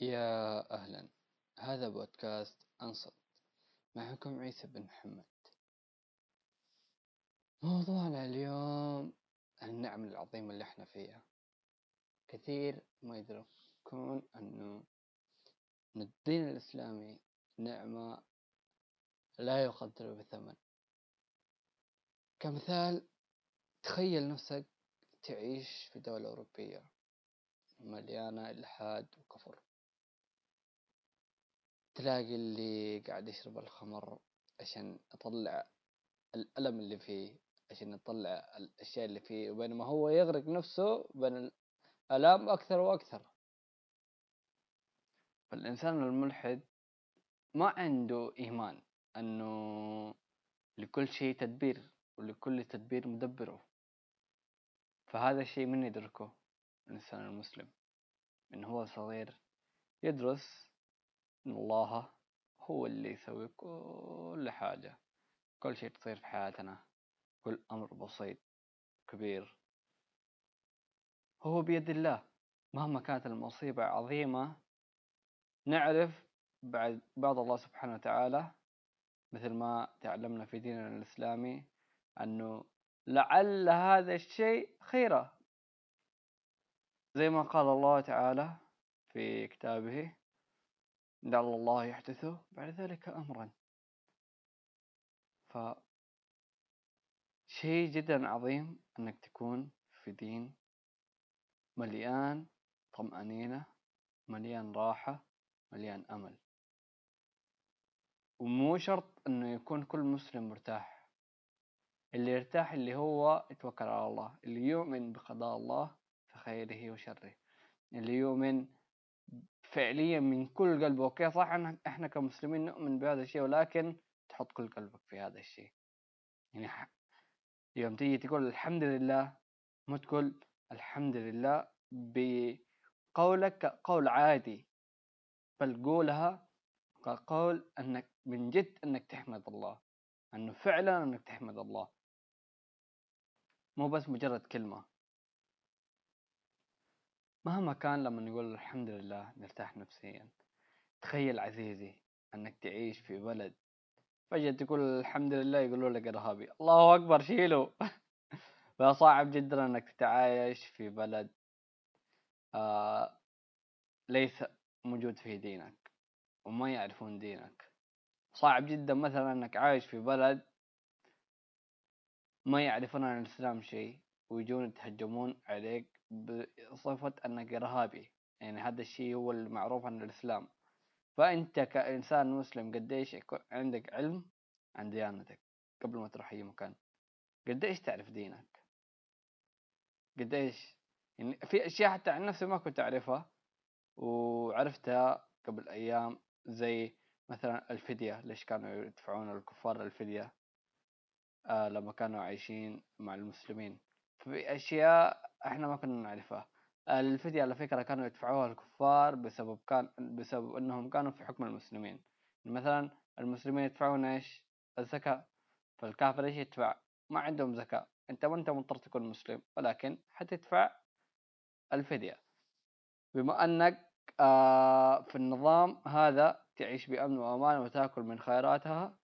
يا أهلا هذا بودكاست أنصت معكم عيسى بن محمد. موضوعنا اليوم النعم العظيمة اللي إحنا فيها. كثير ما يدركون أنه أن الدين الإسلامي نعمة لا يقدر بثمن. كمثال تخيل نفسك تعيش في دولة أوروبية مليانة إلحاد وكفر. تلاقي اللي قاعد يشرب الخمر عشان يطلع الألم اللي فيه عشان يطلع الأشياء اللي فيه وبينما هو يغرق نفسه بين الآلام أكثر وأكثر. فالإنسان الملحد ما عنده إيمان أنه لكل شيء تدبير ولكل تدبير مدبره. فهذا الشيء من يدركه الإنسان المسلم؟ من هو صغير يدرس إن الله هو اللي يسوي كل حاجة كل شيء تصير في حياتنا كل أمر بسيط كبير. هو بيد الله. مهما كانت المصيبة عظيمة نعرف بعد بعد الله سبحانه وتعالى مثل ما تعلمنا في ديننا الإسلامي أنه لعل هذا الشيء خيرا. زي ما قال الله تعالى في كتابه لعل الله يحدث بعد ذلك أمرا. ف شيء جدا عظيم أنك تكون في دين مليان طمأنينة مليان راحة مليان أمل. ومو شرط أنه يكون كل مسلم مرتاح. اللي يرتاح اللي هو يتوكل على الله اللي يؤمن بقضاء الله في خيره وشره. اللي يؤمن فعليا من كل قلبه. أوكي صح إحنا كمسلمين نؤمن بهذا الشيء ولكن تحط كل قلبك في هذا الشيء. يعني يوم تيجي تقول الحمد لله مو تقول الحمد لله بقولك قول عادي بل قولها كقول إنك من جد إنك تحمد الله. إنه فعلا إنك تحمد الله. مو بس مجرد كلمة. مهما كان لما نقول الحمد لله نرتاح نفسيا تخيل عزيزي إنك تعيش في بلد فجأة تقول الحمد لله يقولوا لك إرهابي الله أكبر شيله فصعب جدا إنك تتعايش في بلد آه ليس موجود فيه دينك وما يعرفون دينك. صعب جدا مثلا إنك عايش في بلد ما يعرفون عن الإسلام شيء. ويجون يتهجمون عليك بصفة أنك إرهابي. يعني هذا الشيء هو المعروف عن الإسلام. فأنت كإنسان مسلم قديش عندك علم عن ديانتك قبل ما تروح أي مكان؟ قديش تعرف دينك؟ قديش؟ يعني في أشياء حتى عن نفسي ما كنت أعرفها وعرفتها قبل أيام زي مثلا الفدية. ليش كانوا يدفعون الكفار الفدية؟ آه لما كانوا عايشين مع المسلمين. في أشياء إحنا ما كنا نعرفها. الفدية على فكرة كانوا يدفعوها الكفار بسبب كان بسبب إنهم كانوا في حكم المسلمين. مثلا المسلمين يدفعون إيش؟ الزكاة. فالكافر إيش يدفع؟ ما عندهم زكاة. أنت ما أنت مضطر تكون مسلم ولكن حتدفع الفدية. بما أنك آه في النظام هذا تعيش بأمن وأمان وتأكل من خيراتها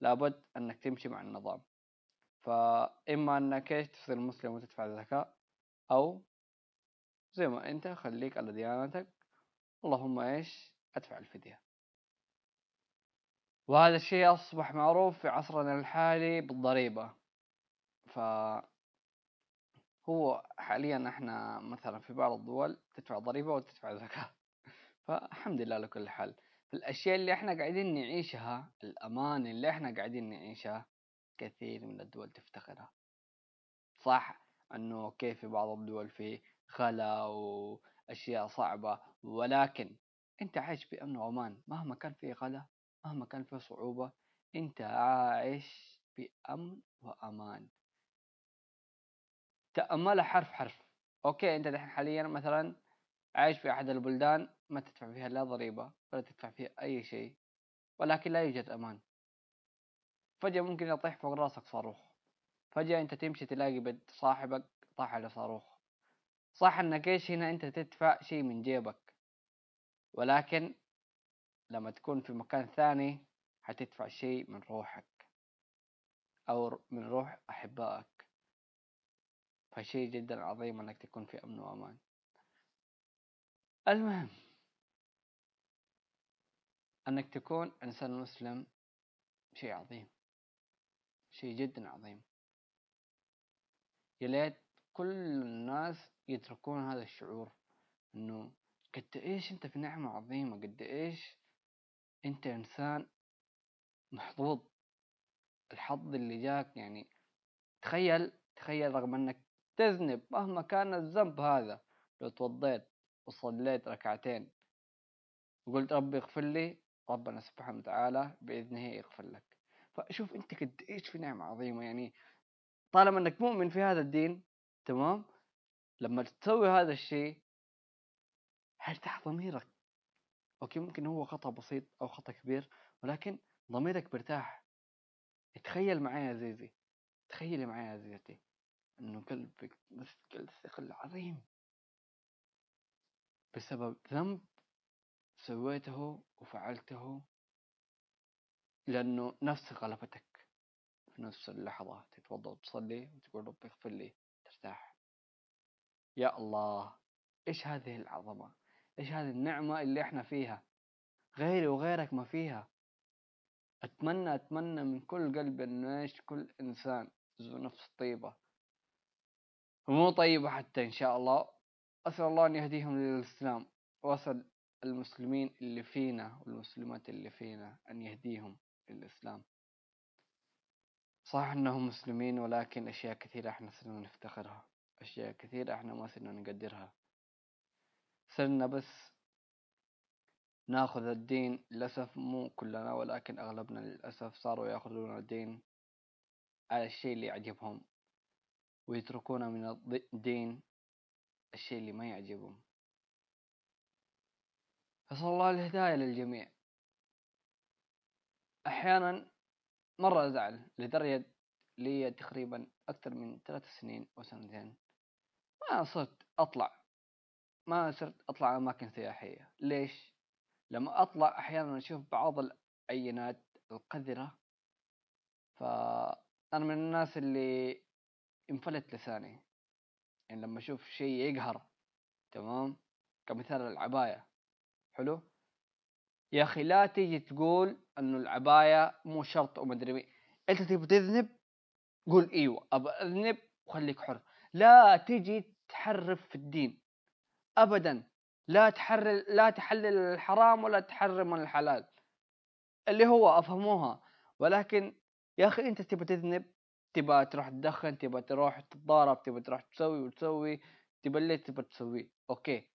لابد أنك تمشي مع النظام. فإما أنك إيش تصير مسلم وتدفع الزكاة أو زي ما أنت خليك على ديانتك. اللهم إيش أدفع الفدية. وهذا الشيء أصبح معروف في عصرنا الحالي بالضريبة. ف هو حاليا إحنا مثلا في بعض الدول تدفع ضريبة وتدفع زكاة. فالحمد لله لكل حال. الأشياء اللي إحنا قاعدين نعيشها الأمان اللي إحنا قاعدين نعيشها كثير من الدول تفتقرها صح أنه كيف في بعض الدول في خلا وأشياء صعبة ولكن أنت عايش بامن وامان مهما كان في خلا مهما كان في صعوبة أنت عايش بأمن وأمان. تأملها حرف حرف. أوكي أنت دحين حاليا مثلا عايش في أحد البلدان ما تدفع فيها لا ضريبة ولا تدفع فيها أي شيء ولكن لا يوجد أمان. فجأة ممكن يطيح فوق راسك صاروخ. فجأة أنت تمشي تلاقي بد صاحبك طاح على صاروخ. صح إنك إيش هنا؟ أنت تدفع شيء من جيبك. ولكن لما تكون في مكان ثاني حتدفع شيء من روحك. أو من روح أحبائك. فشيء جدا عظيم أنك تكون في أمن وأمان. المهم. أنك تكون إنسان مسلم شيء عظيم. شيء جدا عظيم. يا ليت كل الناس يتركون هذا الشعور إنه قد إيش أنت في نعمة عظيمة قد إيش أنت إنسان محظوظ. الحظ اللي جاك يعني تخيل تخيل رغم إنك تذنب مهما كان الذنب هذا لو توضيت وصليت ركعتين وقلت ربي اغفر لي ربنا سبحانه وتعالى بإذنه يغفر لك. فشوف أنت قد إيش في نعمة عظيمة يعني طالما إنك مؤمن في هذا الدين تمام؟ لما تسوي هذا الشيء حيرتاح ضميرك؟ أوكي ممكن هو خطأ بسيط أو خطأ كبير ولكن ضميرك بيرتاح تخيل معي يا زيزي تخيلي معي يا زيزتي إنه قلبك مثقل ثقل عظيم. بسبب ذنب سويته وفعلته لأنه نفس غلبتك في نفس اللحظة تتوضأ وتصلي وتقول ربي اغفر لي ترتاح. يا الله إيش هذه العظمة؟ إيش هذه النعمة اللي إحنا فيها؟ غيري وغيرك ما فيها. أتمنى أتمنى من كل قلب إنه إيش كل إنسان ذو نفس طيبة. ومو طيبة حتى إن شاء الله. أسأل الله أن يهديهم للإسلام. وأسأل المسلمين اللي فينا والمسلمات اللي فينا أن يهديهم. للإسلام صح أنهم مسلمين ولكن أشياء كثيرة إحنا صرنا نفتخرها. أشياء كثيرة إحنا ما صرنا نقدرها. صرنا بس ناخذ الدين للأسف مو كلنا ولكن أغلبنا للأسف صاروا يأخذون الدين على الشيء اللي يعجبهم ويتركون من الدين الشيء اللي ما يعجبهم. أسأل الله الهداية للجميع. أحيانا مرة أزعل لدرجة لي تقريبا أكثر من ثلاث سنين أو سنتين. ما صرت أطلع. ما صرت أطلع أماكن سياحية. ليش؟ لما أطلع أحيانا أشوف بعض العينات القذرة. فأنا من الناس اللي انفلت لساني. يعني لما أشوف شيء يقهر تمام؟ كمثال العباية. حلو؟ يا أخي لا تيجي تقول إنه العباية مو شرط ومدري مين. أنت تبي تذنب؟ قول إيوه ابى أذنب وخليك حر. لا تيجي تحرف في الدين. ابدا. لا تحرل لا تحلل الحرام ولا تحرم الحلال. اللي هو أفهموها. ولكن يا أخي أنت تبى تذنب؟ تبى تروح تدخن تبى تروح تتضارب تبى تروح تسوي وتسوي تبى اللي تبى تسويه. أوكي.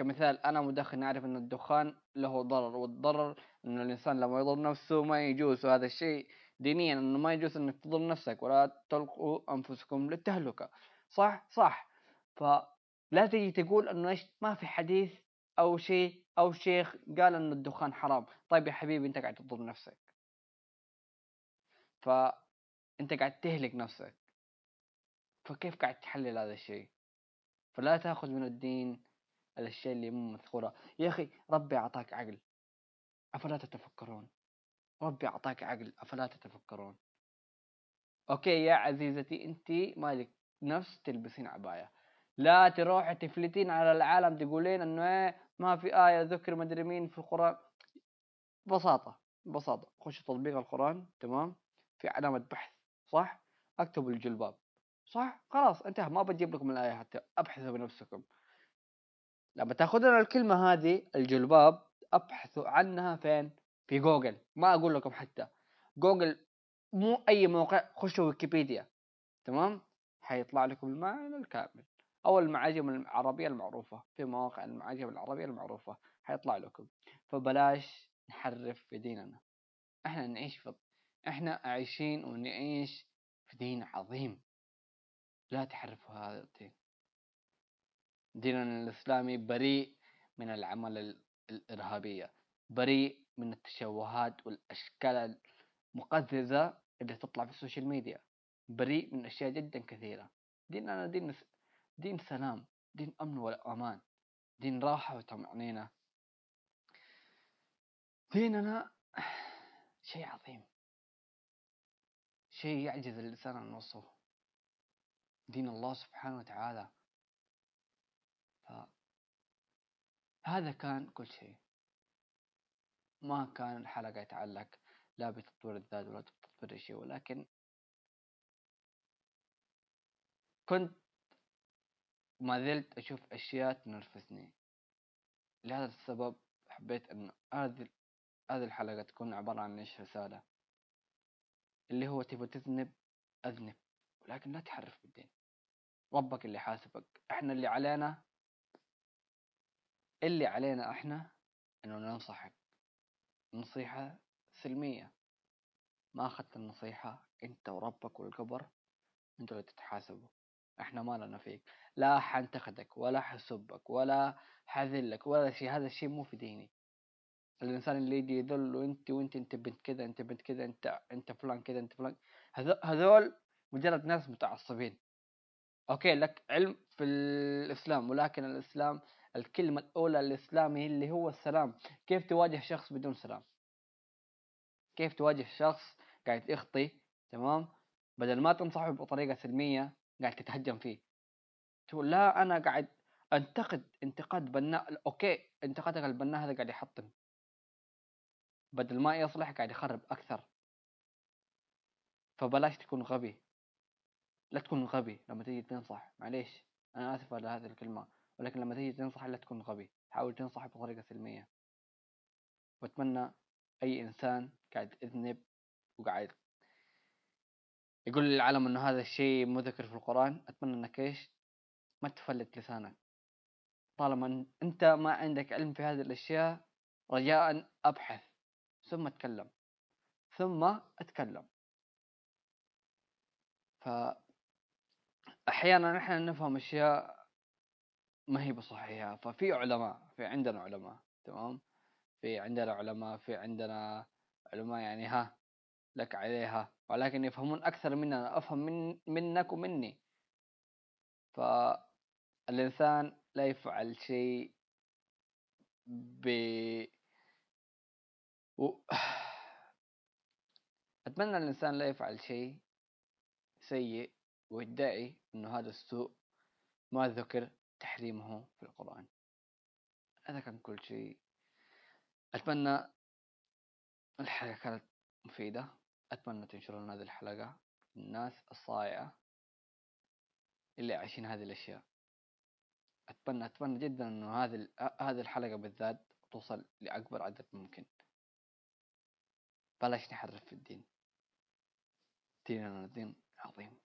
كمثال أنا مدخن أعرف إن الدخان له ضرر والضرر انه الإنسان لما يضر نفسه ما يجوز. وهذا الشيء دينيا إنه ما يجوز إنك تضر نفسك ولا تلقوا أنفسكم للتهلكة. صح؟ صح. فلا تجي تقول إنه إيش ما في حديث أو شيء أو شيخ قال انه الدخان حرام. طيب يا حبيبي أنت قاعد تضر نفسك. فانت قاعد تهلك نفسك. فكيف قاعد تحلل هذا الشيء؟ فلا تأخذ من الدين الأشياء اللي مو مذكورة. يا أخي ربي أعطاك عقل أفلا تتفكرون. ربي أعطاك عقل أفلا تتفكرون. أوكي يا عزيزتي أنت مالك نفس تلبسين عباية. لا تروح تفلتين على العالم تقولين إنه ما في آية ذكر مدري مين في القرآن. ببساطة ببساطة خش تطبيق القرآن تمام؟ في علامة بحث صح؟ اكتب الجلباب صح؟ خلاص انتهى. ما بجيب لكم الآية حتى ابحثوا بنفسكم. لما تاخذون الكلمة هذه الجلباب أبحثوا عنها فين؟ في جوجل. ما أقول لكم حتى. جوجل مو أي موقع خشوا ويكيبيديا. تمام؟ حيطلع لكم المعنى الكامل. أو المعاجم العربية المعروفة. في مواقع المعاجم العربية المعروفة. حيطلع لكم. فبلاش نحرف في ديننا. إحنا نعيش في إحنا عايشين ونعيش في دين عظيم. لا تحرفوا هذا الدين. ديننا الإسلامي بريء من الأعمال الإرهابية بريء من التشوهات والأشكال المقززة اللي تطلع في ال social media بريء من أشياء جدا كثيرة. ديننا دين دين سلام دين أمن وأمان دين راحة وطمأنينة. ديننا شيء عظيم. شيء يعجز الإنسان عن وصفه دين الله سبحانه وتعالى هذا كان كل شيء. ما كان الحلقة يتعلق لا بتطوير الذات ولا بتطوير شيء ولكن كنت ما زلت أشوف أشياء تنرفزني. لهذا السبب حبيت أن هذه هذه الحلقة تكون عبارة عن إيش؟ رسالة. اللي هو تبغى تذنب أذنب ولكن لا تحرف بالدين. ربك اللي حاسبك. إحنا اللي علينا اللي علينا إحنا إنه ننصحك. نصيحة سلمية. ما أخذت النصيحة أنت وربك والقبر أنتوا اللي تتحاسبوا. إحنا ما لنا فيك. لا حنتقدك ولا حسبك ولا حذلك ولا شيء. هذا الشيء مو في ديني. الإنسان اللي يجي يذل وأنت وأنت أنت بنت كذا أنت بنت كذا أنت أنت فلان كذا أنت فلان. هذول مجرد ناس متعصبين. أوكي لك علم في الإسلام ولكن الإسلام الكلمة الأولى الإسلامي اللي هو السلام. كيف تواجه شخص بدون سلام؟ كيف تواجه شخص قاعد يخطي تمام؟ بدل ما تنصحه بطريقة سلمية قاعد تتهجم فيه. تقول لا أنا قاعد أنتقد انتقاد بناء أوكي انتقادك البناء هذا قاعد يحطم. بدل ما يصلح قاعد يخرب أكثر. فبلاش تكون غبي. لا تكون غبي لما تيجي تنصح. معليش أنا آسف على هذه الكلمة. ولكن لما تيجي تنصح لا تكون غبي حاول تنصح بطريقة سلمية. وأتمنى أي إنسان قاعد يذنب وقاعد يقول للعالم إنه هذا الشيء مو ذكر في القرآن أتمنى إنك إيش؟ ما تفلت لسانك. طالما أنت ما عندك علم في هذه الأشياء رجاء أبحث ثم أتكلم. ثم أتكلم. ف أحيانا نحن نفهم أشياء ما هي بصحيحة. ففي علماء في عندنا علماء تمام؟ في عندنا علماء في عندنا علماء يعني ها لك عليها. ولكن يفهمون أكثر مننا أفهم من منك ومني. فالإنسان لا يفعل شيء ب و... أتمنى الإنسان لا يفعل شيء سيء ويدعي أنه هذا السوء ما ذكر. تحريمه في القرآن. هذا كان كل شيء. أتمنى الحلقة كانت مفيدة. أتمنى تنشرون هذه الحلقة. الناس الصايعة اللي عايشين هذه الأشياء. أتمنى أتمنى جدا إنه هذه هذه الحلقة بالذات توصل لأكبر عدد ممكن. بلاش نحرف في الدين. ديننا دين عظيم.